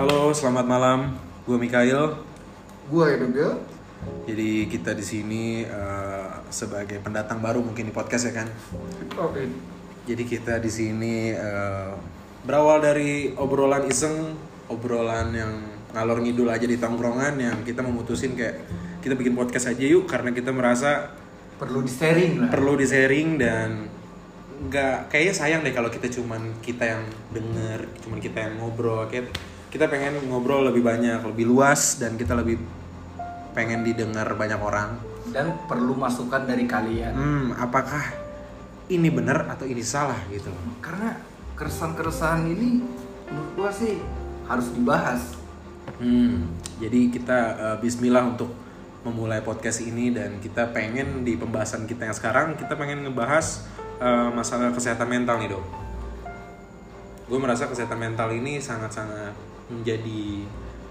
Halo, selamat malam. Gue Mikael. Gue Edoga. Jadi kita di sini eh, sebagai pendatang baru mungkin di podcast ya kan. Oke. Jadi kita di sini eh, berawal dari obrolan iseng, obrolan yang ngalor ngidul aja di tongkrongan yang kita memutusin kayak kita bikin podcast aja yuk karena kita merasa Perlu di sharing lah. perlu di sharing dan nggak kayaknya sayang deh kalau kita cuman kita yang denger cuman kita yang ngobrol kayak kita pengen ngobrol lebih banyak lebih luas dan kita lebih pengen didengar banyak orang Dan perlu masukan dari kalian. hmm apakah ini benar atau ini salah gitu Karena keresahan-keresahan ini menurut gua sih harus dibahas. hmm jadi kita eh, Bismillah untuk memulai podcast ini dan kita pengen di pembahasan kita yang sekarang kita pengen ngebahas eh, masalah kesehatan mental nih dok. Gue merasa kesehatan mental ini sangat-sangat menjadi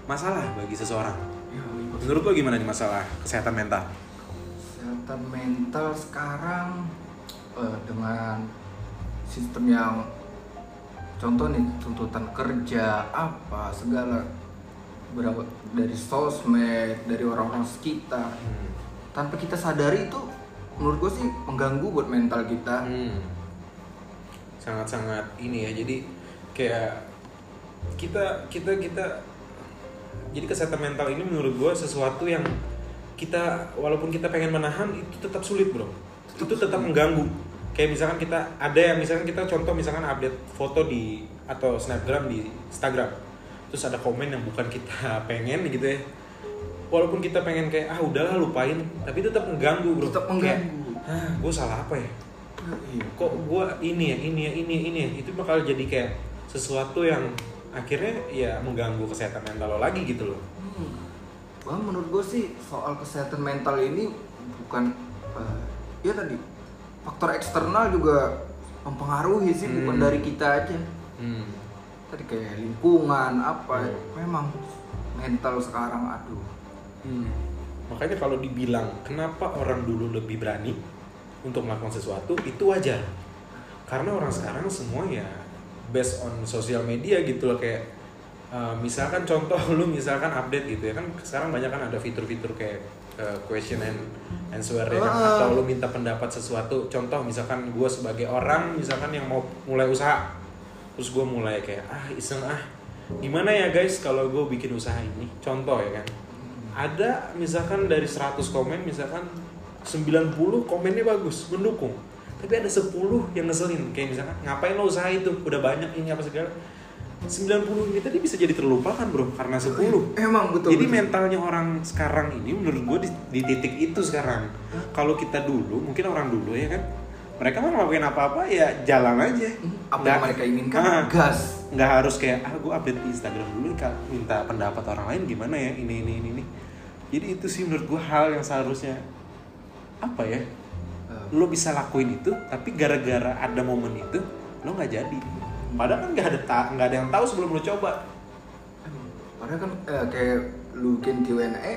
masalah bagi seseorang. Ya, Menurut lo gimana nih masalah kesehatan mental? kesehatan mental sekarang eh, dengan sistem yang contoh nih tuntutan kerja apa segala berapa dari sosmed dari orang-orang sekitar tanpa kita sadari itu menurut gue sih mengganggu buat mental kita Hmm. Sangat-sangat ini ya. Jadi kayak kita kita kita jadi kesehatan mental ini menurut gue sesuatu yang kita walaupun kita pengen menahan itu tetap sulit bro. itu tetap mengganggu. Kayak misalkan kita ada yang misalkan kita contoh misalkan update foto di atau snapgram di Instagram, terus ada komen yang bukan kita pengen gitu ya. Walaupun kita pengen kayak ah udahlah lupain, tapi tetap mengganggu bro. Tetap mengganggu. ah gue salah apa ya? Iya. kok gue ini ya ini ya ini ya ini ya itu bakal jadi kayak sesuatu yang akhirnya ya mengganggu kesehatan mental lo lagi gitu loh Hmm. Wah, menurut gue sih soal kesehatan mental ini bukan eh, ya tadi faktor eksternal juga mempengaruhi sih bukan Hmm. dari kita aja. hmm. Tadi kayak lingkungan apa Hmm. memang mental sekarang aduh. Hmm. makanya kalau dibilang kenapa orang dulu lebih berani untuk melakukan sesuatu itu wajar karena orang sekarang semua ya based on sosial media gitu loh kayak uh, misalkan contoh lu misalkan update gitu ya kan sekarang banyak kan ada fitur-fitur kayak uh, question and answer ya kan? Ah. atau lu minta pendapat sesuatu contoh misalkan gue sebagai orang misalkan yang mau mulai usaha terus gue mulai kayak ah iseng ah gimana ya guys kalau gue bikin usaha ini contoh ya kan ada misalkan dari 100 komen misalkan 90 komennya bagus mendukung tapi ada 10 yang ngeselin. Kayak misalkan ngapain lo usaha itu udah banyak ini apa segala. 90 ini tadi bisa jadi terlupakan bro. Karena 10 Emang betul. jadi betul. mentalnya orang sekarang ini menurut gue di, di titik itu sekarang. Kalau kita dulu mungkin orang dulu ya kan mereka mah ngelakuin apa-apa ya jalan aja. Hmm, apa yang mereka inginkan? Ah gas. nggak harus kayak ah gue update di Instagram dulu kak. Minta pendapat orang lain gimana ya? Ini ini ini ini. Jadi itu sih menurut gue hal yang seharusnya apa ya Eh, lo bisa lakuin itu tapi gara-gara ada momen itu lo nggak jadi. Padahal kan nggak ada nggak ada yang tahu sebelum lo coba. Padahal kan eh, kayak lu bikin Q&A,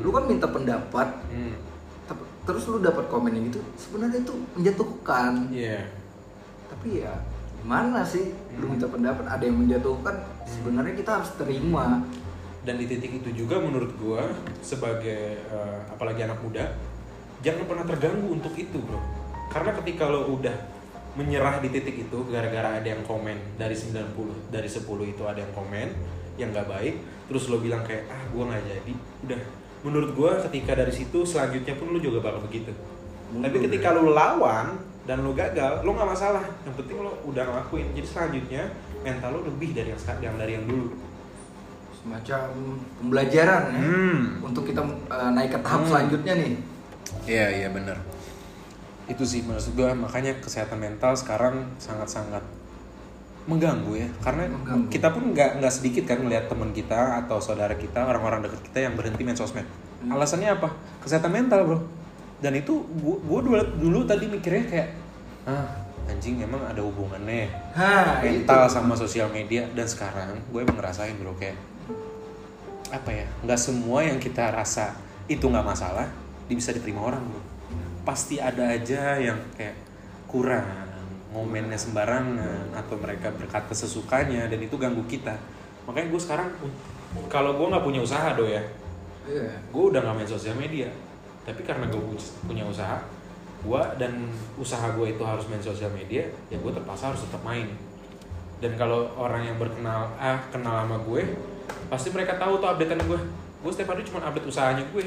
lu kan minta pendapat, hmm. terus lu dapat komen yang gitu, sebenarnya itu menjatuhkan. iya. Tapi ya gimana sih lu minta pendapat? Ada yang menjatuhkan sebenarnya kita harus terima. Dan di titik itu juga menurut gue sebagai eh, apalagi anak muda jangan pernah terganggu untuk itu bro. Karena ketika lo udah menyerah di titik itu gara-gara ada yang komen dari 90 dari 10 itu ada yang komen yang nggak baik terus lo bilang kayak ah gue nggak jadi. Udah. Menurut gue ketika dari situ selanjutnya pun lo juga bakal begitu. Tapi Mundur, ketika lo lawan dan lo gagal lo nggak masalah. Yang penting lo udah ngelakuin. Jadi selanjutnya mental lo lebih dari yang sekarang yang dari yang dulu. Semacam pembelajaran ya. Hmm. untuk kita eh, naik ke tahap Hmm. selanjutnya nih Iya iya benar. Itu sih maksud gue makanya kesehatan mental sekarang sangat-sangat mengganggu ya karena Mengganggu. kita pun nggak nggak sedikit kan melihat teman kita atau saudara kita orang-orang dekat kita yang berhenti main sosmed. Hmm. Alasannya apa? Kesehatan mental bro. Dan itu gue gue dulu, dulu tadi mikirnya kayak ah anjing emang ada hubungannya Hah, mental itu. sama sosial media dan sekarang gue emang ngerasain bro kayak apa ya nggak semua yang kita rasa itu nggak masalah bisa diterima orang bro. Pasti ada aja yang kayak kurang ngomennya sembarangan atau mereka berkata sesukanya dan itu ganggu kita. Makanya gue sekarang kalau gue nggak punya usaha do ya. Iya. Gue udah nggak main sosial media. Tapi karena gue punya usaha gue dan usaha gue itu harus main sosial media ya gue terpaksa harus tetap main. Dan kalau orang yang berkenal ah kenal sama gue pasti mereka tahu tuh updatean gue gue setiap hari cuma update usahanya gue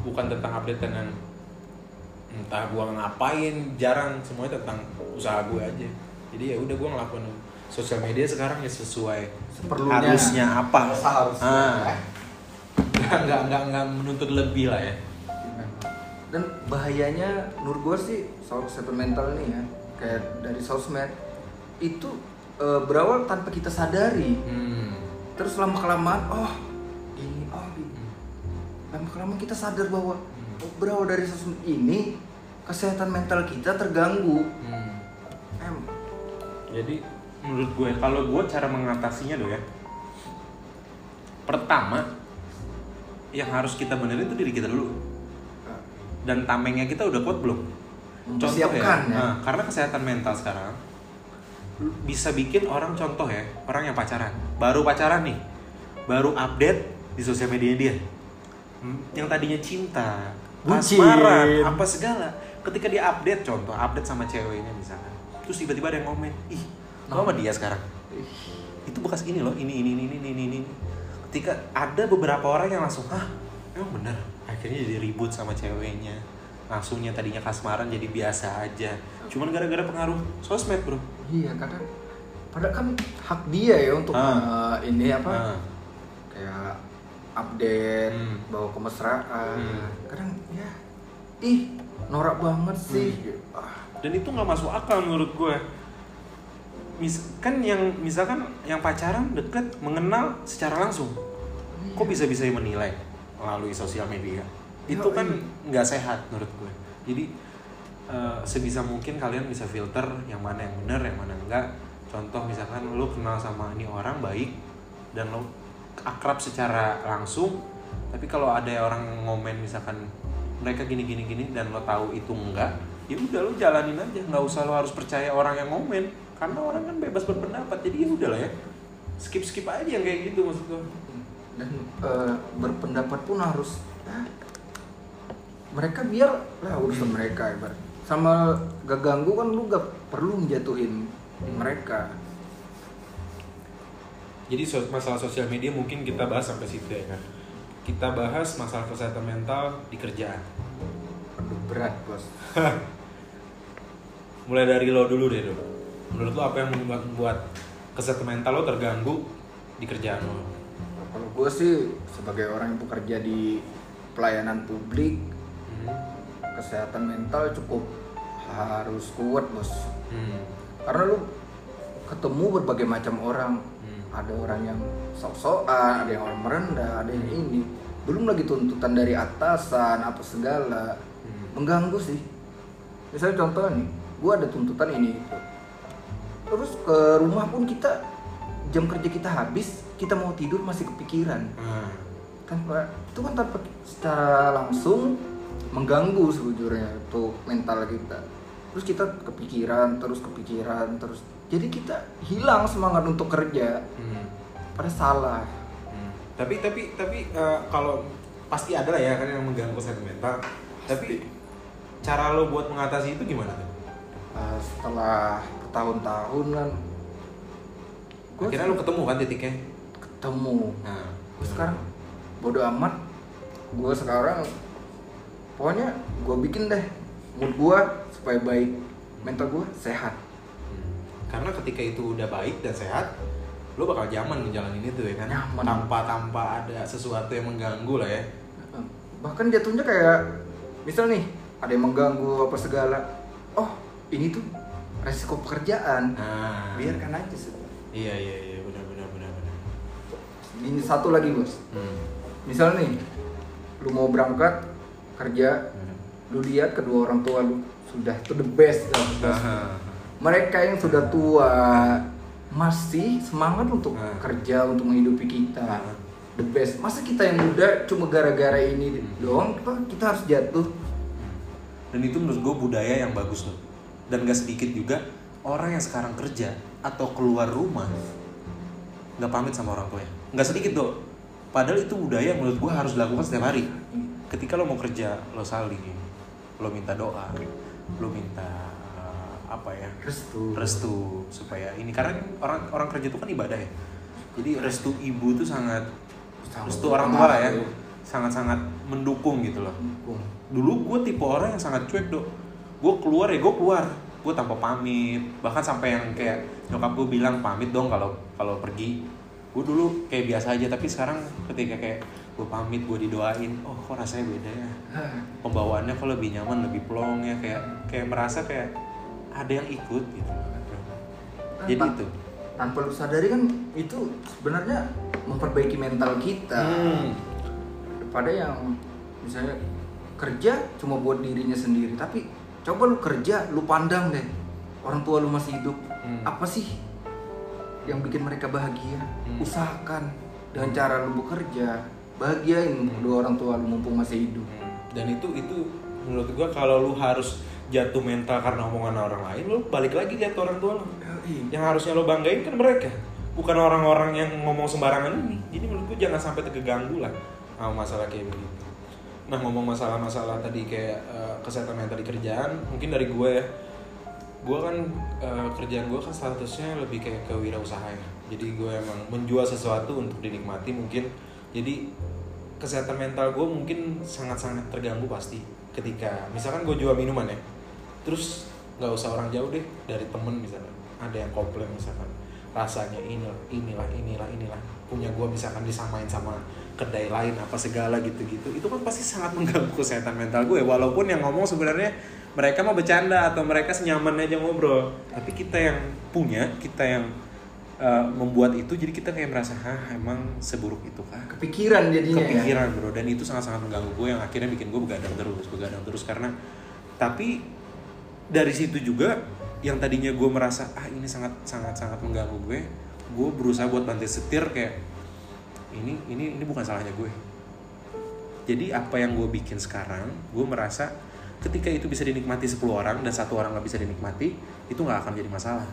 bukan tentang updatean yang entah gue ngapain jarang semuanya tentang usaha gue aja jadi ya udah gue ngelakuin sosial media sekarang ya sesuai Seperlunya. harusnya apa Seharusnya. ah. nggak nggak nggak nggak menuntut lebih lah ya dan bahayanya menurut gue sih soal kesehatan mental nih ya kayak dari sosmed itu eh, berawal tanpa kita sadari hmm. terus lama kelamaan oh lama kelamaan kita sadar bahwa oh, berawal dari sosmed ini kesehatan mental kita terganggu Hmm. em Jadi menurut gue kalau gue cara mengatasinya do ya. Pertama yang harus kita benerin itu diri kita dulu. Dan tamengnya kita udah kuat belum? Mempersiapkan, ya. Nah, karena kesehatan mental sekarang bisa bikin orang contoh ya, orang yang pacaran, baru pacaran nih, baru update di sosial media dia. Hmm, Yang tadinya cinta, asmara, apa segala. Ketika dia update contoh, update sama ceweknya misalkan. Terus tiba-tiba ada yang komen, "Ih, lo sama dia sekarang." Itu bekas ini loh, ini ini ini ini ini ini. Ketika ada beberapa orang yang langsung, "Hah, emang bener?" Akhirnya jadi ribut sama ceweknya. Langsungnya tadinya kasmaran jadi biasa aja. Cuman gara-gara pengaruh sosmed, Bro. iya kadang padahal kan hak dia ya untuk Ah. eh, ini apa Nah, kayak update Hmm. bawa kemesraan. Hmm. kadang ya ih norak banget sih. Ah, dan itu nggak masuk akal menurut gue. Mis kan yang misalkan yang pacaran deket mengenal secara langsung. Kok bisa bisa menilai melalui sosial media? Itu Yo, kan iya. nggak sehat menurut gue. Jadi eh, sebisa mungkin kalian bisa filter yang mana yang benar yang mana enggak. Contoh misalkan lu kenal sama ini orang baik dan lo akrab secara langsung tapi kalau ada orang ngomen misalkan mereka gini gini gini dan lo tahu itu enggak ya udah lo jalanin aja. Nggak usah lo harus percaya orang yang ngomen karena orang kan bebas berpendapat. Jadi ya udah lah ya. Skip skip aja yang kayak gitu maksud gue dan eh, berpendapat pun harus ah, mereka biar lah urusan mereka ibarat. Sama gak ganggu kan lu gak perlu menjatuhin mereka Jadi masalah sosial media mungkin kita bahas sampai situ ya kan. Kita bahas masalah kesehatan mental di kerjaan. berat bos Mulai dari lo dulu deh do. Menurut lo apa yang membuat, kesehatan mental lo terganggu di kerjaan lo? kalau gue sih sebagai orang yang bekerja di pelayanan publik Hmm. kesehatan mental cukup harus kuat bos Hmm. karena lu ketemu berbagai macam orang. Ada orang yang sok-sokan ada yang orang merendah ada yang ini. Belum lagi tuntutan dari atasan apa segala. Hmm. mengganggu sih. Misalnya contoh nih gua ada tuntutan ini. Itu terus ke rumah pun kita jam kerja kita habis kita mau tidur masih kepikiran. Tanpa itu kan tanpa secara langsung mengganggu sebujurnya tuh mental kita. Terus kita kepikiran terus kepikiran terus jadi kita hilang semangat untuk kerja Hmm. pada salah Hmm. Tapi tapi tapi eh, kalau pasti ada lah ya kan yang mengganggu kesehatan mental. Tapi cara lo buat mengatasi itu gimana tuh? Uh, setelah bertahun-tahun kan gue Akhirnya lo ketemu kan titiknya? ketemu Nah, gue sekarang bodo amat gue sekarang pokoknya gue bikin deh mood gue supaya baik mental gue sehat. Karena ketika itu udah baik dan sehat, lo bakal nyaman ngejalanin itu ya kan? Nyaman. Tanpa tanpa ada sesuatu yang mengganggu lah ya. bahkan jatuhnya kayak misal nih ada yang mengganggu apa segala oh ini tuh resiko pekerjaan Nah, biarkan aja sih Iya iya iya benar benar benar benar. ini satu lagi bos Hmm. misal nih lu mau berangkat kerja Hmm. lu lihat kedua orang tua lu sudah to the best lah. Ah, mereka yang sudah tua masih semangat untuk Ah. kerja untuk menghidupi kita Ah. the best masa kita yang muda cuma gara-gara ini Hmm. doang kita, kita harus jatuh Dan itu menurut gue budaya yang bagus loh. Dan gak sedikit juga orang yang sekarang kerja atau keluar rumah nggak pamit sama orang tuanya nggak sedikit tuh padahal itu budaya yang menurut gue harus dilakukan setiap hari ketika lo mau kerja lo saling lo minta doa lo minta apa ya? Restu. Restu supaya ini karena orang orang kerja itu kan ibadah ya. Jadi restu ibu tuh sangat restu orang tua lah ya. sangat sangat mendukung gitu loh. Dulu gue tipe orang yang sangat cuek dok. Gue keluar ya gue keluar. Gue tanpa pamit. Bahkan sampai yang kayak nyokap gue bilang pamit dong kalau kalau pergi. Gue dulu kayak biasa aja tapi sekarang ketika kayak gue pamit gue didoain oh kok rasanya beda ya? Pembawaannya kok lebih nyaman lebih plong ya? Kayak kayak merasa kayak ada yang ikut gitu. Jadi Tanpa- itu. tanpa lu sadari kan itu sebenarnya memperbaiki mental kita. Hmm. daripada yang misalnya kerja cuma buat dirinya sendiri tapi coba lu kerja lu pandang deh orang tua lu masih hidup. Hmm. apa sih yang bikin mereka bahagia? Hmm. usahakan dengan cara lu bekerja bahagiain kedua orang tua lu mumpung masih hidup. Dan itu itu menurut gua kalau lu harus jatuh mental karena omongan orang lain lu balik lagi lihat orang tua lu. Yang harusnya lo banggain kan mereka. Bukan orang-orang yang ngomong sembarangan ini. Jadi menurut gue jangan sampai terganggu lah sama masalah kayak begitu. Nah ngomong masalah-masalah tadi kayak eh, kesehatan mental di kerjaan mungkin dari gue ya. Gue kan eh, kerjaan gue kan statusnya lebih kayak kewirausaha ya. Jadi gue emang menjual sesuatu untuk dinikmati mungkin. Jadi kesehatan mental gue mungkin sangat-sangat terganggu pasti ketika misalkan gue jual minuman ya terus nggak usah orang jauh deh dari temen misalkan. Ada yang komplain misalkan rasanya inilah inilah inilah inilah. Punya gue misalkan disamain sama kedai lain apa segala gitu-gitu. Itu kan pasti sangat mengganggu kesehatan mental gue. Walaupun yang ngomong sebenarnya mereka mau bercanda atau mereka senyaman aja ngobrol. Tapi kita yang punya kita yang uh, membuat itu jadi kita kayak merasa hah emang seburuk itu kah? Kepikiran jadinya ya? Kepikiran bro. Dan itu sangat-sangat mengganggu gue yang akhirnya bikin gue begadang terus begadang terus. Karena tapi dari situ juga yang tadinya gue merasa ah ini sangat sangat sangat mengganggu gue gue berusaha buat bantai setir kayak ini ini ini bukan salahnya gue. Jadi apa yang gue bikin sekarang gue merasa ketika itu bisa dinikmati 10 orang dan satu orang nggak bisa dinikmati itu nggak akan jadi masalah.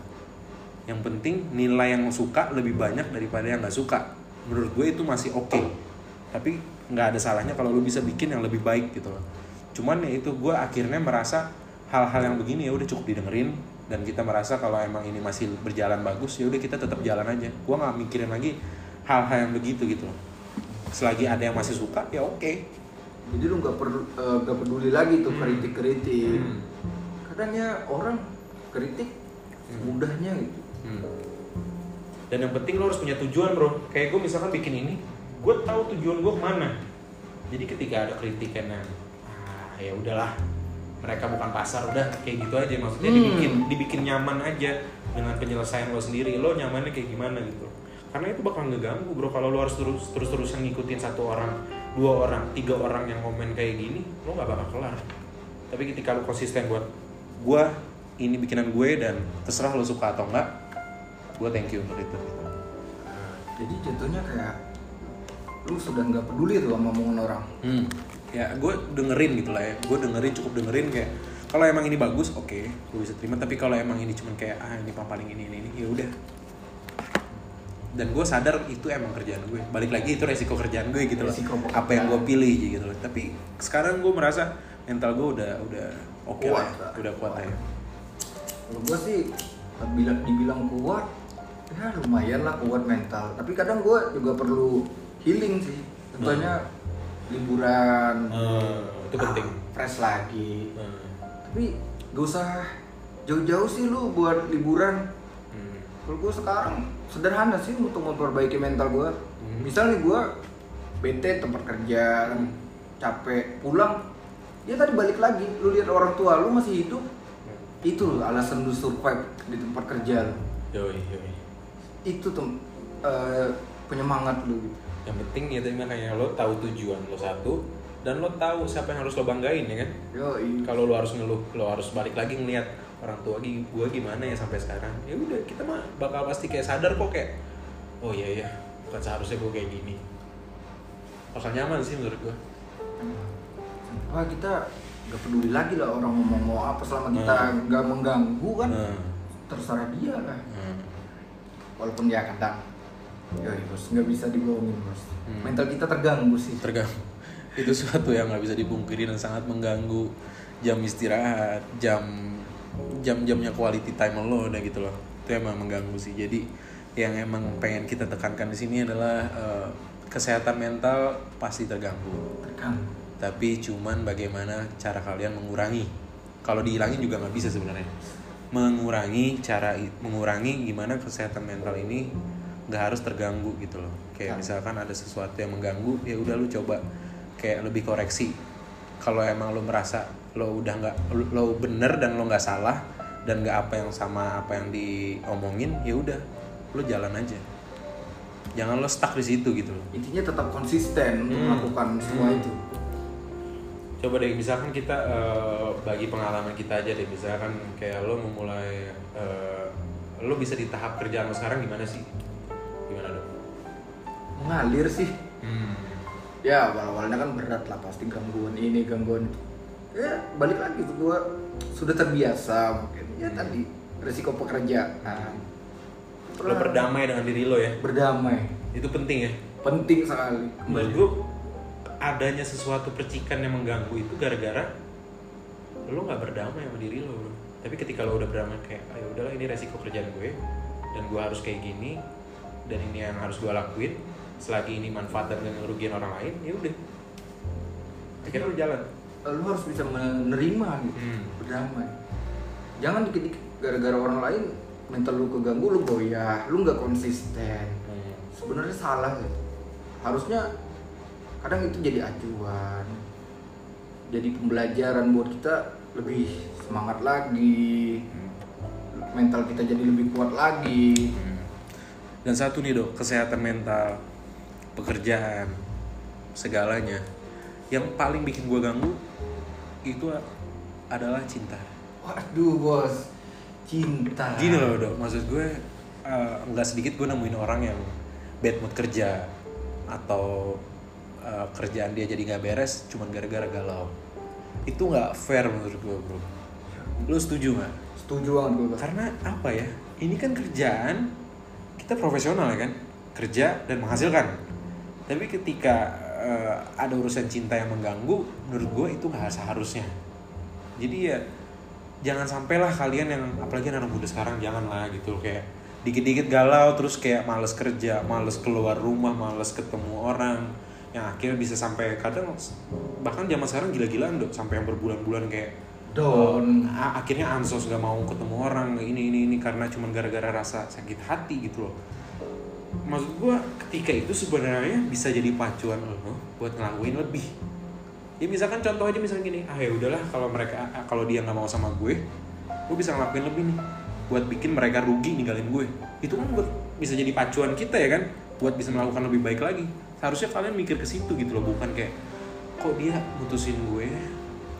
Yang penting nilai yang suka lebih banyak daripada yang nggak suka. Menurut gue itu masih oke. Tapi nggak ada salahnya kalau lu bisa bikin yang lebih baik gitu loh. Cuman ya itu gue akhirnya merasa hal-hal yang begini ya udah cukup didengerin dan kita merasa kalau emang ini masih berjalan bagus ya udah kita tetap jalan aja gue nggak mikirin lagi hal-hal yang begitu gitu loh selagi ada yang masih suka ya oke jadi lu nggak perlu eh, nggak peduli lagi tuh Hmm. kritik kritik Hmm. kadangnya orang kritik Hmm. mudahnya gitu Hmm. Dan yang penting lo harus punya tujuan bro. Kayak gue misalkan bikin ini, gue tahu tujuan gue ke mana. Jadi ketika ada kritikan ah ya udahlah, mereka bukan pasar, udah kayak gitu aja. Maksudnya Hmm. dibikin dibikin nyaman aja dengan penyelesaian lo sendiri. Lo nyamannya kayak gimana gitu. Karena itu bakal ngeganggu bro. Kalau lo harus terus terus terusan ngikutin satu orang, dua orang, tiga orang yang komen kayak gini, lo nggak bakal kelar. Tapi ketika lo konsisten buat gue ini bikinan gue dan terserah lo suka atau enggak, gue thank you untuk itu gitu. jadi jatuhnya kayak lu sudah nggak peduli tuh sama omongan orang Hmm. Ya gue dengerin gitu lah ya, gue dengerin cukup dengerin kayak kalau emang ini bagus oke, gue bisa terima. Tapi kalau emang ini cuman kayak ah ini paling ini ini ini ya udah. Dan gue sadar itu emang kerjaan gue. Balik lagi itu resiko kerjaan gue gitu loh. Resiko Apa yang gue pilih gitu loh. Tapi sekarang gue merasa mental gue udah udah oke lah, Kuat ya. lah. udah kuat lah ya. kalau gue sih bilang dibilang kuat ya lumayan lah kuat mental tapi kadang gue juga perlu healing sih contohnya liburan Hmm, itu penting. ah, fresh lagi Hmm. tapi gak usah jauh-jauh sih lu buat liburan Hmm. kalau gue sekarang sederhana sih untuk memperbaiki mental gue Hmm. misal nih gue bete tempat kerja capek pulang ya tadi balik lagi lu lihat orang tua lu masih hidup itu loh alasan lu survive di tempat kerja lu. Yoi, yoi. itu tuh eh, penyemangat lu gitu Yang penting ya tadi makanya lo tahu tujuan lo satu dan lo tahu siapa yang harus lo banggain ya kan. Kalau lo harus ngeluh, lo harus balik lagi ngeliat orang tua gue gimana ya sampai sekarang. Ya udah kita mah bakal pasti kayak sadar kok kayak oh iya ya bukan seharusnya gue kayak gini. Bakal nyaman sih menurut gue. wah kita nggak peduli lagi lah orang ngomong mau apa selama kita Hmm. nggak mengganggu kan Nah, terserah dia lah nah. walaupun dia kadang ya bos. Nggak bisa dibohongin bos. Hmm. mental kita terganggu sih. Terganggu. Itu suatu yang nggak bisa dipungkiri dan sangat mengganggu jam istirahat jam jam-jamnya quality time lo udah gitu loh. Itu emang mengganggu sih. Jadi yang emang pengen kita tekankan di sini adalah eh, kesehatan mental pasti terganggu. Terganggu. Tapi cuman bagaimana cara kalian mengurangi. Kalau dihilangin juga nggak bisa sebenarnya. Mengurangi cara mengurangi gimana kesehatan mental ini nggak harus terganggu gitu loh. Kayak misalkan ada sesuatu yang mengganggu ya udah lu coba kayak lebih koreksi. Kalau emang lo merasa lo udah nggak lo bener dan lo nggak salah dan nggak apa yang sama apa yang diomongin ya udah lo jalan aja. Jangan lo stuck di situ gitu loh. Intinya tetap konsisten Hmm. melakukan semua Hmm. itu. Coba deh, misalkan kita eh, bagi pengalaman kita aja deh, misalkan kayak lo memulai, eh, lo bisa di tahap kerjaan lo sekarang gimana sih? Gimana dong? mengalir sih Hmm. ya awal-awalnya kan berat lah pasti gangguan ini gangguan itu ya balik lagi tuh gua sudah terbiasa mungkin ya Hmm. tadi resiko pekerjaan Lo berdamai dengan diri lo ya, berdamai itu penting ya. penting sekali Menurut gue adanya sesuatu percikan yang mengganggu itu gara-gara lo nggak berdamai sama diri lo. bro. Tapi ketika lo udah berdamai kayak, ayo udahlah ini resiko kerjaan gue dan gue harus kayak gini dan ini yang harus gue lakuin. Selagi ini manfaat dan gak ngerugiin orang lain, ya udah. Akhirnya lo jalan. lu harus bisa menerima gitu Hmm. berdamai jangan dikit-dikit gara-gara orang lain mental lu keganggu lu goyah lu nggak konsisten Hmm. sebenarnya salah gitu. harusnya kadang itu jadi acuan jadi pembelajaran buat kita lebih semangat lagi mental kita jadi lebih kuat lagi Dan satu nih dok, kesehatan mental, pekerjaan, segalanya. Yang paling bikin gue ganggu itu adalah cinta. waduh bos cinta Gini loh dok, maksud gue eh, nggak sedikit gue nemuin orang yang bad mood kerja atau eh, kerjaan dia jadi nggak beres cuman gara-gara galau. Itu nggak fair menurut gue bro. Lo setuju nggak? setuju banget gue. Karena apa ya? Ini kan kerjaan kita profesional ya kan, kerja dan menghasilkan. Tapi ketika eh, ada urusan cinta yang mengganggu, menurut gue itu nggak seharusnya. Jadi ya jangan sampailah kalian yang apalagi anak muda sekarang janganlah gitu kayak dikit-dikit galau terus kayak males kerja, males keluar rumah, males ketemu orang yang akhirnya bisa sampai kadang bahkan zaman sekarang gila-gilaan dok sampai yang berbulan-bulan kayak Down. a- akhirnya ansos gak mau ketemu orang ini ini ini karena cuma gara-gara rasa sakit hati gitu loh. Maksud gua ketika itu sebenarnya bisa jadi pacuan lo buat ngelakuin lebih. Ya misalkan contoh aja misalnya gini ah ya udahlah kalau mereka kalau dia nggak mau sama gue gue bisa ngelakuin lebih nih buat bikin mereka rugi ninggalin gue. Itu kan buat bisa jadi pacuan kita ya kan buat bisa melakukan lebih baik lagi. Seharusnya kalian mikir ke situ gitu loh bukan kayak kok dia mutusin gue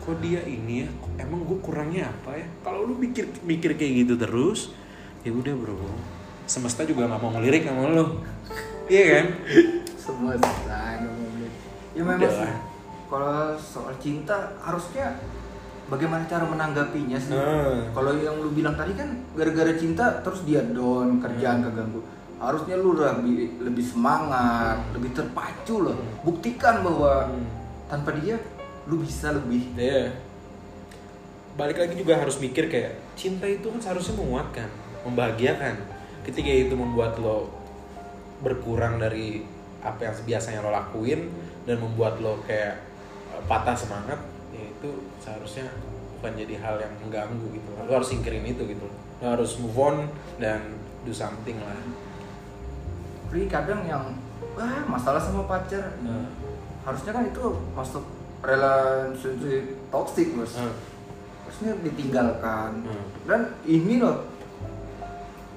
kok dia ini ya? Emang gue kurangnya apa ya? Kalau lu mikir mikir kayak gitu terus ya udah bro. Semesta juga nggak mau ngelirik sama lo iya kan? Semua selesai ngomongin. Ya memang sih. kalau soal cinta harusnya bagaimana cara menanggapinya sih? Hmm. kalau yang lu bilang tadi kan gara-gara cinta terus dia down kerjaan keganggu. Harusnya lu lebih lebih semangat lebih terpacu loh. Buktikan bahwa Hmm. tanpa dia lu bisa lebih Iya. Balik lagi juga harus mikir kayak cinta itu kan seharusnya menguatkan, membahagiakan. Ketika itu membuat lo berkurang dari apa yang biasanya lo lakuin dan membuat lo kayak eh, patah semangat, ya itu seharusnya bukan jadi hal yang mengganggu gitu. Lo harus singkirin itu gitu. Lo harus move on dan do something lah. Tapi kadang yang wah masalah sama pacar Nah. harusnya kan itu masuk relasi toksik bos Hmm. harusnya ditinggalkan Hmm. dan ini loh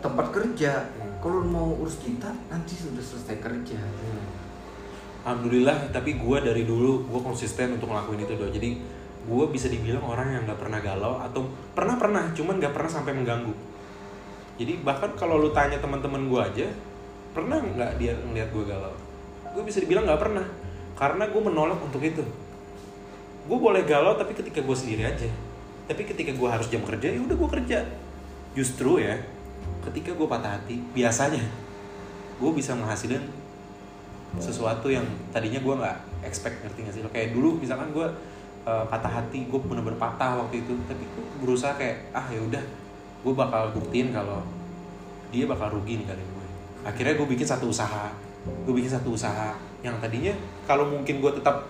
tempat kerja Hmm. kalau mau urus kita nanti sudah selesai kerja Hmm. Alhamdulillah, tapi gue dari dulu gue konsisten untuk ngelakuin itu doh. Jadi gue bisa dibilang orang yang nggak pernah galau atau pernah pernah, cuman nggak pernah sampai mengganggu. Jadi bahkan kalau lu tanya teman-teman gue aja, pernah nggak dia ngeliat gue galau? Gue bisa dibilang nggak pernah, karena gue menolak untuk itu. Gue boleh galau tapi ketika gue sendiri aja. Tapi ketika gue harus jam kerja, ya udah gue kerja. Justru ya, ketika gue patah hati, biasanya gue bisa menghasilkan sesuatu yang tadinya gue nggak expect ngerti gak sih kayak dulu misalkan gue uh, patah hati gue bener-bener patah waktu itu tapi gue berusaha kayak ah ya udah gue bakal buktiin kalau dia bakal rugi nih kali gue akhirnya gue bikin satu usaha gue bikin satu usaha yang tadinya kalau mungkin gue tetap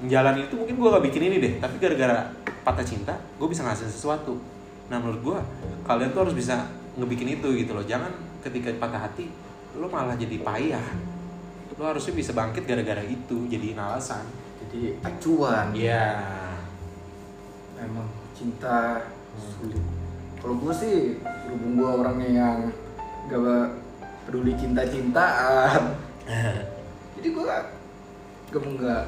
menjalani itu mungkin gue gak bikin ini deh tapi gara-gara patah cinta gue bisa ngasih sesuatu. Nah menurut gue kalian tuh harus bisa ngebikin itu gitu loh. Jangan ketika patah hati lo malah jadi payah. Lo harusnya bisa bangkit gara-gara itu jadi alasan. Jadi acuan. Iya. emang cinta sulit. Kalau gue sih berhubung gue orangnya yang gak peduli cinta-cintaan. Jadi gue gak gak nggak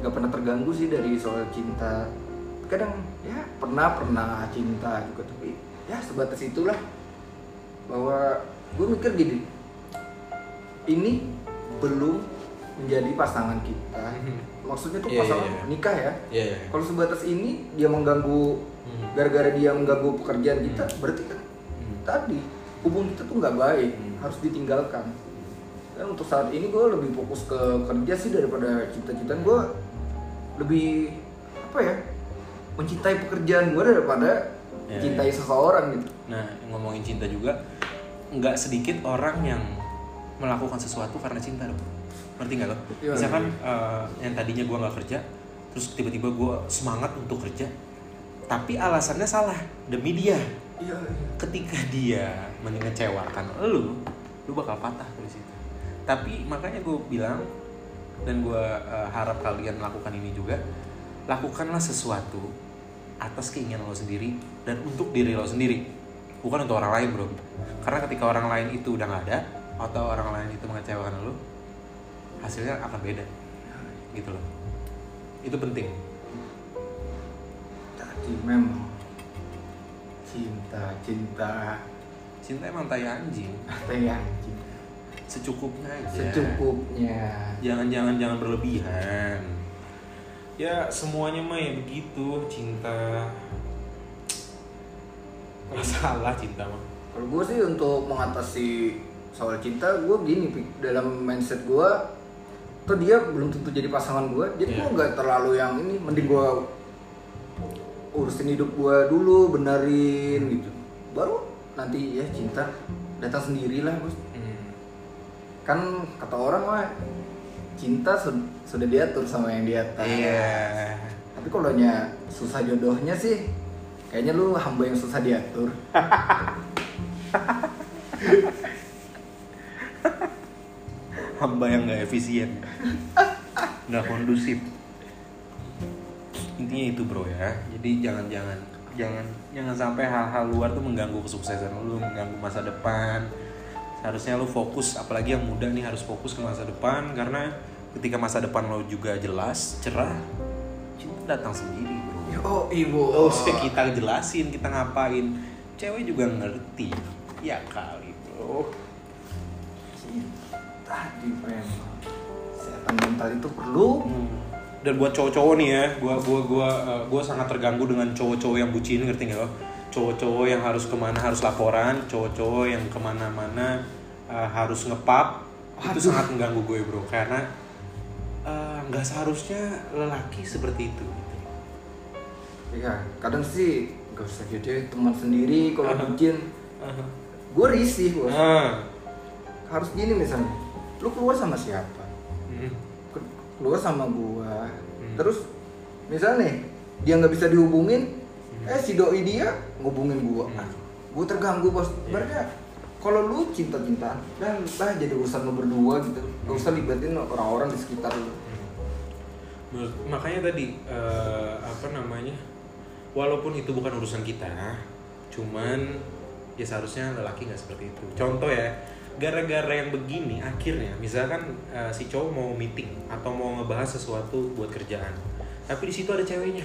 nggak pernah terganggu sih dari soal cinta. Kadang ya pernah pernah cinta juga tapi ya sebatas itulah. Bahwa gue mikir gini ini belum menjadi pasangan kita. Maksudnya tuh Iya, iya, pasangan iya. nikah ya. Iya, iya. kalau sebatas ini dia mengganggu Hmm. gara-gara dia mengganggu pekerjaan kita berarti kan tadi hubungan kita tuh nggak baik harus ditinggalkan dan untuk saat ini gue lebih fokus ke kerja sih daripada cita-citaan gue lebih apa ya mencintai pekerjaan gue daripada Ya, mencintai ya. seseorang gitu Nah, ngomongin cinta juga, nggak sedikit orang yang melakukan sesuatu karena cinta loh. Ngerti nggak lo? Iya, Misalkan eh, yang tadinya gue nggak kerja, terus tiba-tiba gue semangat untuk kerja, tapi alasannya salah demi dia. iya Ketika dia mengecewakan lu, lu bakal patah dari situ. Tapi makanya gue bilang dan gue eh, harap kalian melakukan ini juga, lakukanlah sesuatu atas keinginan lo sendiri dan untuk diri lo sendiri. Bukan untuk orang lain bro. Karena ketika orang lain itu udah nggak ada atau orang lain itu mengecewakan lo hasilnya akan beda. Gitu loh. Itu penting. Jadi memang cinta cinta. Cinta emang tai anjing. Ya anjing? Secukupnya aja. Secukupnya. Jangan jangan jangan berlebihan. Ya semuanya mah ya begitu cinta. Masalah cinta mah. Kalau gue sih untuk mengatasi soal cinta, gue gini dalam mindset gue, tuh dia belum tentu jadi pasangan gue, jadi Iya. gue nggak terlalu yang ini, mending gue urusin hidup gue dulu, benerin gitu, baru nanti ya cinta. Datang sendiri lah bos. Kan kata orang mah cinta sud- sudah diatur sama yang di atas. iya. Tapi kalau nya susah jodohnya sih, kayaknya lu hamba yang susah diatur. hamba yang nggak efisien. Nggak kondusif. Intinya itu bro ya. Jadi jangan jangan jangan jangan sampai hal-hal luar tuh mengganggu kesuksesan lu mengganggu masa depan seharusnya lu fokus apalagi yang muda nih harus fokus ke masa depan karena ketika masa depan lo juga jelas cerah cinta datang sendiri bro. Yo, ibu. Oh, kita jelasin kita ngapain. Cewek juga ngerti ya kali bro. Tadi memang kesehatan mental itu perlu. Dan buat cowok-cowok nih ya gua gua gua eh, gua sangat terganggu dengan cowok-cowok yang bucin ngerti nggak lo cowok-cowok yang harus ke mana harus laporan cowok-cowok yang ke mana-mana eh, harus ngepap itu sangat mengganggu gue bro karena eh, nggak seharusnya lelaki seperti itu ya kadang sih gak usah jadi teman sendiri kalau Aha. bucin gue risih bos Ah. harus gini misalnya lu keluar sama siapa Hmm. Ke- keluar sama gua Hmm. terus misalnya nih dia nggak bisa dihubungin eh si doi dia ngubungin gua. Hmm. gue terganggu bos. Iya. berarti kalau lu cinta-cintaan dan lah jadi urusan lu berdua gitu. Gak usah libatin orang-orang di sekitar lu. Menurut- makanya tadi eh, apa namanya walaupun itu bukan urusan kita cuman ya seharusnya lelaki nggak seperti itu. Contoh ya gara-gara yang begini akhirnya misalkan eh, si cowok mau meeting atau mau ngebahas sesuatu buat kerjaan tapi di situ ada ceweknya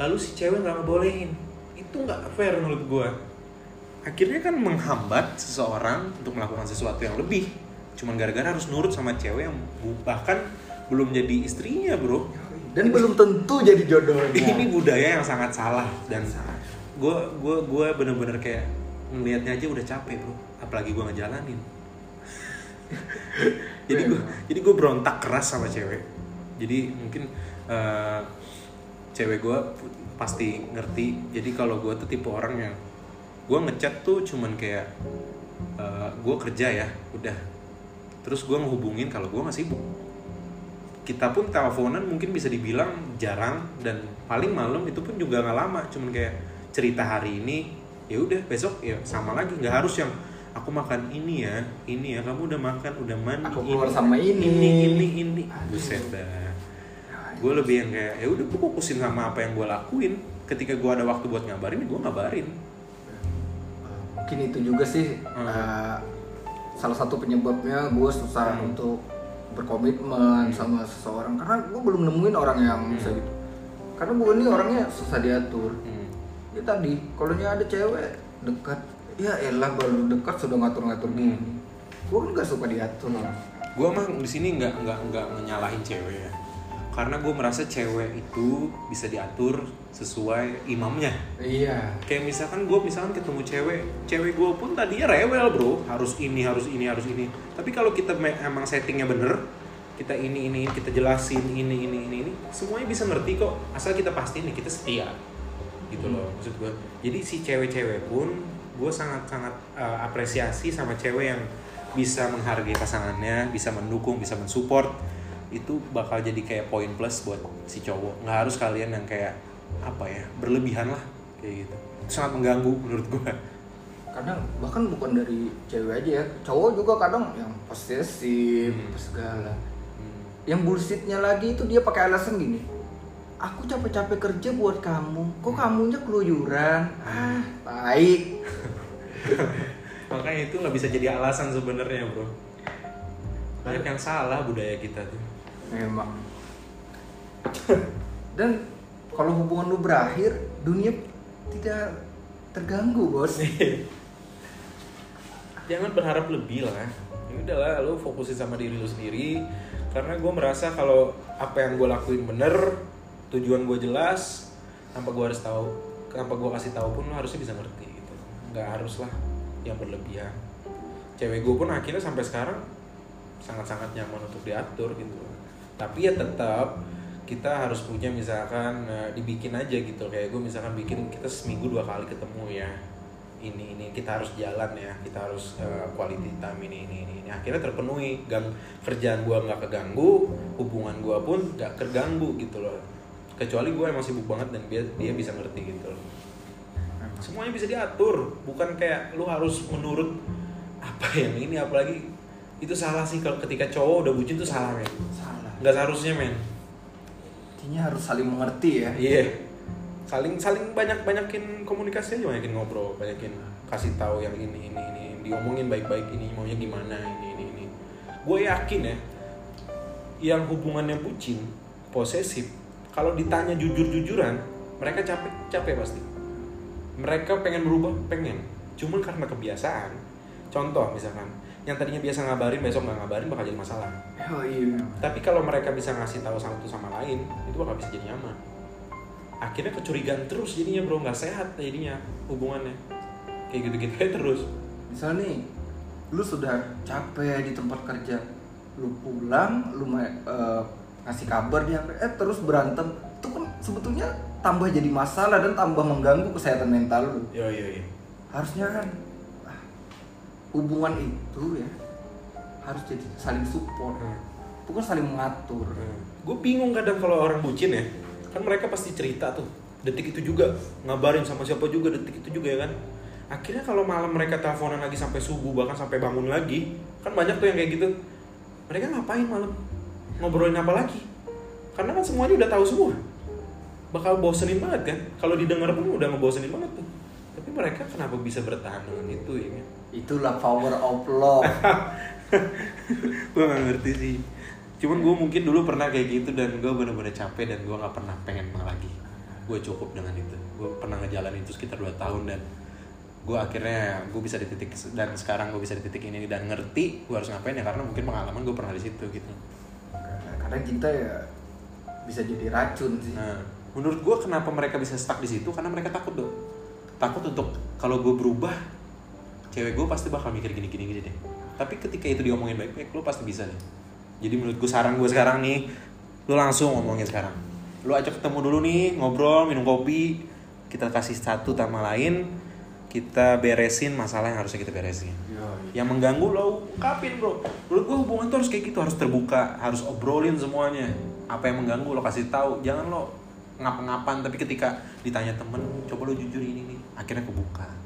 lalu si cewek nggak ngebolehin. Itu nggak fair menurut gua. Akhirnya kan menghambat seseorang untuk melakukan sesuatu yang lebih. Cuman gara-gara harus nurut sama cewek yang bahkan belum jadi istrinya bro. Dan belum tentu jadi jodohnya. Ini budaya yang sangat salah. Dan gue gue gue bener-bener kayak ngelihatnya aja udah capek bro. Apalagi gue ngejalanin. Jadi gue Iya. jadi gue berontak keras sama cewek. Jadi mungkin eh, cewek gue pasti ngerti. Jadi kalau gue tuh tipe orang yang gue ngechat tuh cuman kayak gue kerja ya udah. Terus gue ngehubungin kalau gue nggak sibuk. Kita pun teleponan mungkin bisa dibilang jarang dan paling malam itu pun juga nggak lama. Cuman kayak cerita hari ini ya udah besok ya sama lagi. Nggak harus yang aku makan ini ya ini ya kamu udah makan udah mandi Aku keluar sama ini. ini ini ini. Buset dah gue lebih yang kayak ya udah gue fokusin sama apa yang gue lakuin. Ketika gue ada waktu buat ngabarin gue ngabarin. Mungkin itu juga sih. Hmm. eh, salah satu penyebabnya gue susah Hmm. untuk berkomitmen sama seseorang. Karena gue belum nemuin orang yang Hmm. bisa gitu. Karena gue ini orangnya susah diatur. Hmm. ya tadi kalau ada cewek dekat ya elah baru dekat sudah ngatur-ngatur gini. Gue kan gak suka diatur. Gue mah di sini nggak nggak nggak nyalahin cewek ya karena gue merasa cewek itu bisa diatur sesuai imamnya. Iya. Kayak misalkan gue misalkan ketemu cewek cewek gue pun tadinya rewel bro. Harus ini harus ini harus ini. Tapi kalau kita emang settingnya bener kita ini ini kita jelasin ini ini ini ini semuanya bisa ngerti kok. Asal kita pastiin nih kita setia. Gitu loh maksud gue jadi si cewek-cewek pun gue sangat sangat uh, apresiasi sama cewek yang bisa menghargai pasangannya bisa mendukung bisa mensupport itu bakal jadi kayak poin plus buat si cowok. Nggak harus kalian yang kayak apa ya berlebihan lah kayak gitu. Sangat mengganggu menurut gue kadang bahkan bukan dari cewek aja ya cowok juga kadang yang posesif Hmm. segala. Yang bullshitnya lagi itu dia pakai alasan gini aku capek-capek kerja buat kamu kok kamunya keluyuran? Ah baik makanya itu nggak bisa jadi alasan sebenarnya bro. Banyak yang salah budaya kita tuh memang dan kalau hubungan lu berakhir dunia tidak terganggu bos. Jangan berharap lebih lah. Ya udahlah lu fokusin sama diri lu sendiri. Karena gue merasa kalau apa yang gue lakuin bener tujuan gue jelas tanpa gue harus tahu tanpa gue kasih tahu pun lu harusnya bisa ngerti gitu. Nggak harus lah yang berlebihan. Cewek gue pun akhirnya sampai sekarang sangat-sangat nyaman untuk diatur gitu tapi ya tetap kita harus punya misalkan eh, dibikin aja gitu. Kayak gue misalkan bikin kita seminggu dua kali ketemu ya. Ini ini kita harus jalan ya. Kita harus eh, quality time ini ini ini, akhirnya terpenuhi. Gang kerjaan gue nggak keganggu hubungan gue pun nggak terganggu gitu loh. Kecuali gue emang sibuk banget dan dia dia bisa ngerti gitu loh. Semuanya bisa diatur. Bukan kayak lu harus menurut apa yang ini apalagi itu salah sih kalau ketika cowok udah bucin tuh salah men. Salah nggak seharusnya men. Intinya harus saling mengerti ya. Iya. Saling saling banyak banyakin komunikasi aja banyakin ngobrol banyakin kasih tahu yang ini ini ini diomongin baik-baik ini maunya gimana ini ini ini. Gue yakin ya yang hubungannya bucin posesif kalau ditanya jujur-jujuran mereka capek capek pasti. Mereka pengen berubah pengen. Cuman karena kebiasaan. Contoh misalkan yang tadinya biasa ngabarin besok nggak ngabarin bakal jadi masalah. Oh iya tapi kalau mereka bisa ngasih tahu satu sama lain itu bakal bisa jadi nyaman. Akhirnya kecurigaan terus jadinya bro. Nggak sehat jadinya hubungannya. Kayak gitu-gitu aja terus. Misal nih lu sudah capek di tempat kerja. Lu pulang lu eh, ngasih kabar di HP eh terus berantem. Itu kan sebetulnya tambah jadi masalah dan tambah mengganggu kesehatan mental lu. Yo yo yo. Harusnya kan hubungan itu ya harus jadi saling support. Bukan saling mengatur. Gue bingung kadang kalau orang bucin ya kan mereka pasti cerita tuh detik itu juga ngabarin sama siapa juga detik itu juga ya kan. Akhirnya kalau malam mereka teleponan lagi sampai subuh bahkan sampai bangun lagi kan banyak tuh yang kayak gitu. Mereka ngapain malam? Ngobrolin apa lagi? Karena kan semuanya udah tahu semua. Bakal bosenin banget kan? Kalau didengar pun udah ngebosenin banget tuh. Tapi mereka kenapa bisa bertahan dengan itu ya kan? Itulah power of love. Gue gak ngerti sih. Cuman gue mungkin dulu pernah kayak gitu dan gue bener-bener capek dan gue nggak pernah pengen lagi. Gue cukup dengan itu. Gue pernah ngejalanin itu sekitar 2 tahun dan gue akhirnya gue bisa di titik dan sekarang gue bisa di titik ini dan ngerti gue harus ngapain ya karena mungkin pengalaman gue pernah di situ gitu. Kadang kita ya bisa jadi racun sih. Nah menurut gue kenapa mereka bisa stuck di situ? Karena mereka takut dong takut untuk kalau gue berubah cewek gue pasti bakal mikir gini gini gini deh. Tapi ketika itu diomongin baik-baik lo pasti bisa deh. Jadi menurut gue saran gue sekarang nih lo langsung ngomongin sekarang. Lo ajak ketemu dulu nih ngobrol minum kopi kita kasih satu sama lain kita beresin masalah yang harusnya kita beresin. Yang mengganggu lo ungkapin bro. Menurut gue hubungan tuh harus kayak gitu harus terbuka harus obrolin semuanya. Apa yang mengganggu lo kasih tahu. Jangan lo ngapa-ngapan tapi ketika ditanya temen coba lo jujur ini nih akhirnya kebuka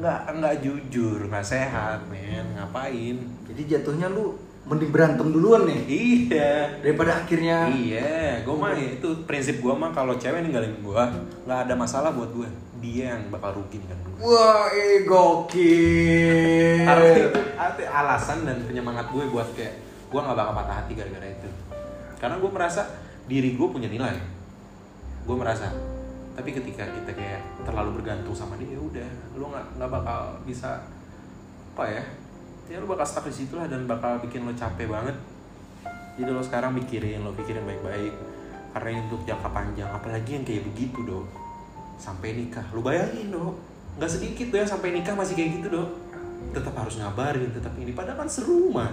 nggak nggak jujur nggak sehat men ngapain Jadi jatuhnya lu mending berantem duluan nih iya daripada akhirnya iya gue mah itu prinsip gue mah kalau cewek ninggalin gue nggak ada masalah buat gue dia yang bakal rugi kan gue Wah, eh gokil. Arti- alasan dan penyemangat gue buat kayak gue nggak bakal patah hati gara-gara itu. Karena gue merasa diri gue punya nilai. Gue merasa. Tapi ketika kita kayak terlalu bergantung sama dia, ya udah, lu nggak nggak bakal bisa apa ya? Ya lu bakal stuck di situ lah dan bakal bikin lo capek banget. Jadi lo sekarang mikirin, lo pikirin baik-baik. Karena ini untuk jangka panjang, apalagi yang kayak begitu dong. Sampai nikah, lu bayangin dong. Nggak sedikit ya sampai nikah masih kayak gitu dong tetap harus ngabarin tetap ini padahal kan serumah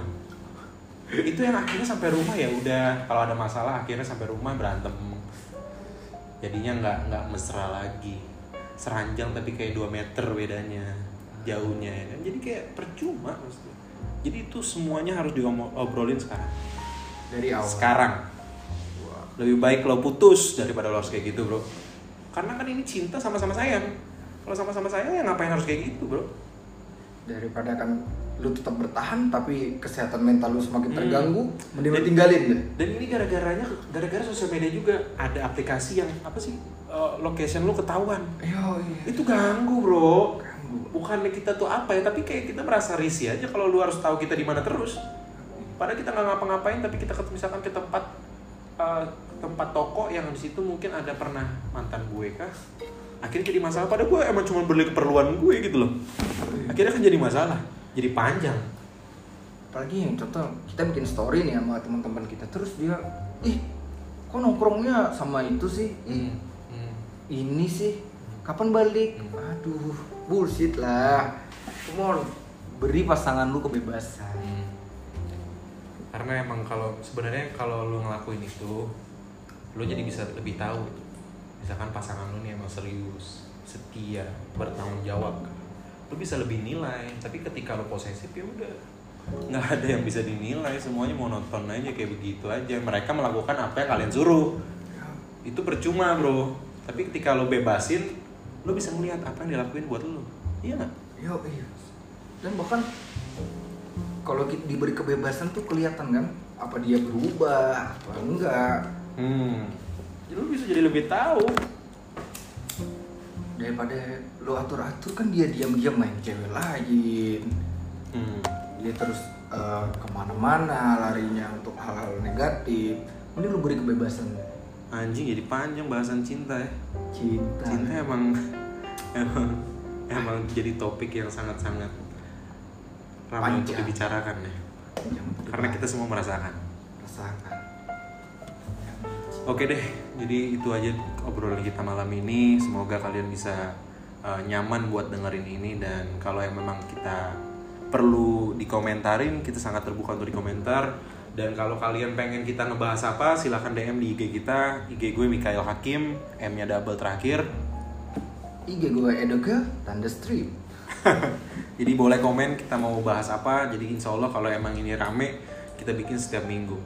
itu yang akhirnya sampai rumah ya udah kalau ada masalah akhirnya sampai rumah berantem jadinya nggak nggak mesra lagi. Seranjang tapi kayak 2 meter bedanya jauhnya ya kan. Jadi kayak percuma maksudnya. Jadi itu semuanya harus diobrolin sekarang. Dari awal. sekarang. Lebih baik lo putus daripada lo harus kayak gitu bro. Karena kan ini cinta sama-sama sayang. Kalau sama-sama sayang ya ngapain harus kayak gitu bro? Daripada kan lu tetap bertahan tapi kesehatan mental lu semakin Hmm. terganggu, mending lu Dan- tinggalin deh. dan ini gara-garanya gara-gara sosial media juga ada aplikasi yang apa sih eh, location lu ketahuan Yo, iya. itu ganggu bro Ganggu. bukannya kita tuh apa ya tapi kayak kita merasa risih aja kalau lu harus tahu kita di mana terus padahal kita nggak ngapa-ngapain tapi kita ke- misalkan ke tempat eh, tempat toko yang di situ mungkin ada pernah mantan gue kah akhirnya jadi masalah padahal gue emang cuma beli keperluan gue gitu loh akhirnya kan jadi masalah jadi panjang Apalagi yang contoh kita bikin story nih sama teman-teman kita terus dia, ih, kok nongkrongnya sama itu sih? Ih, Hmm. ini sih kapan balik? Hmm. Aduh, bullshit lah. Come on, beri pasangan lu kebebasan. Hmm. karena emang kalau sebenarnya kalau lu ngelakuin itu lu jadi bisa lebih tahu misalkan pasangan lu nih emang serius setia bertanggung jawab lu bisa lebih nilai tapi ketika lu posesif ya udah. Nggak ada yang bisa dinilai semuanya monoton aja kayak begitu aja. Mereka melakukan apa yang kalian suruh. Itu percuma bro. Tapi ketika lo bebasin lo bisa melihat apa yang dilakuin buat lo iya nggak? Yo, iya. Dan bahkan kalau diberi kebebasan tuh kelihatan kan apa dia berubah, apa enggak. hmm. Jadi lo bisa jadi lebih tahu. Daripada lu atur-atur kan dia diam-diam main cewek lain. hmm. Dia terus eh, ke mana-mana larinya untuk hal-hal negatif. Mending lu beri kebebasan. anjing jadi panjang bahasan cinta ya Cinta. cinta emang emang emang jadi topik yang sangat-sangat ramai untuk Panjang. dibicarakan ya karena kita semua merasakan rasakan. Oke deh, jadi itu aja obrolan kita malam ini. Semoga kalian bisa uh, nyaman buat dengerin ini dan kalau yang memang kita perlu dikomentarin, kita sangat terbuka untuk dikomentar. Dan kalau kalian pengen kita ngebahas apa, silahkan DM di IG kita. IG gue Mikael Hakim, M-nya double terakhir. IG gue Edoga tanda strip. Jadi boleh komen kita mau bahas apa. Jadi insya Allah kalau emang ini rame, kita bikin setiap minggu.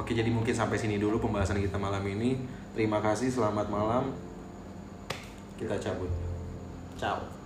Oke, jadi mungkin sampai sini dulu pembahasan kita malam ini. Terima kasih, selamat malam. Kita cabut. Ciao.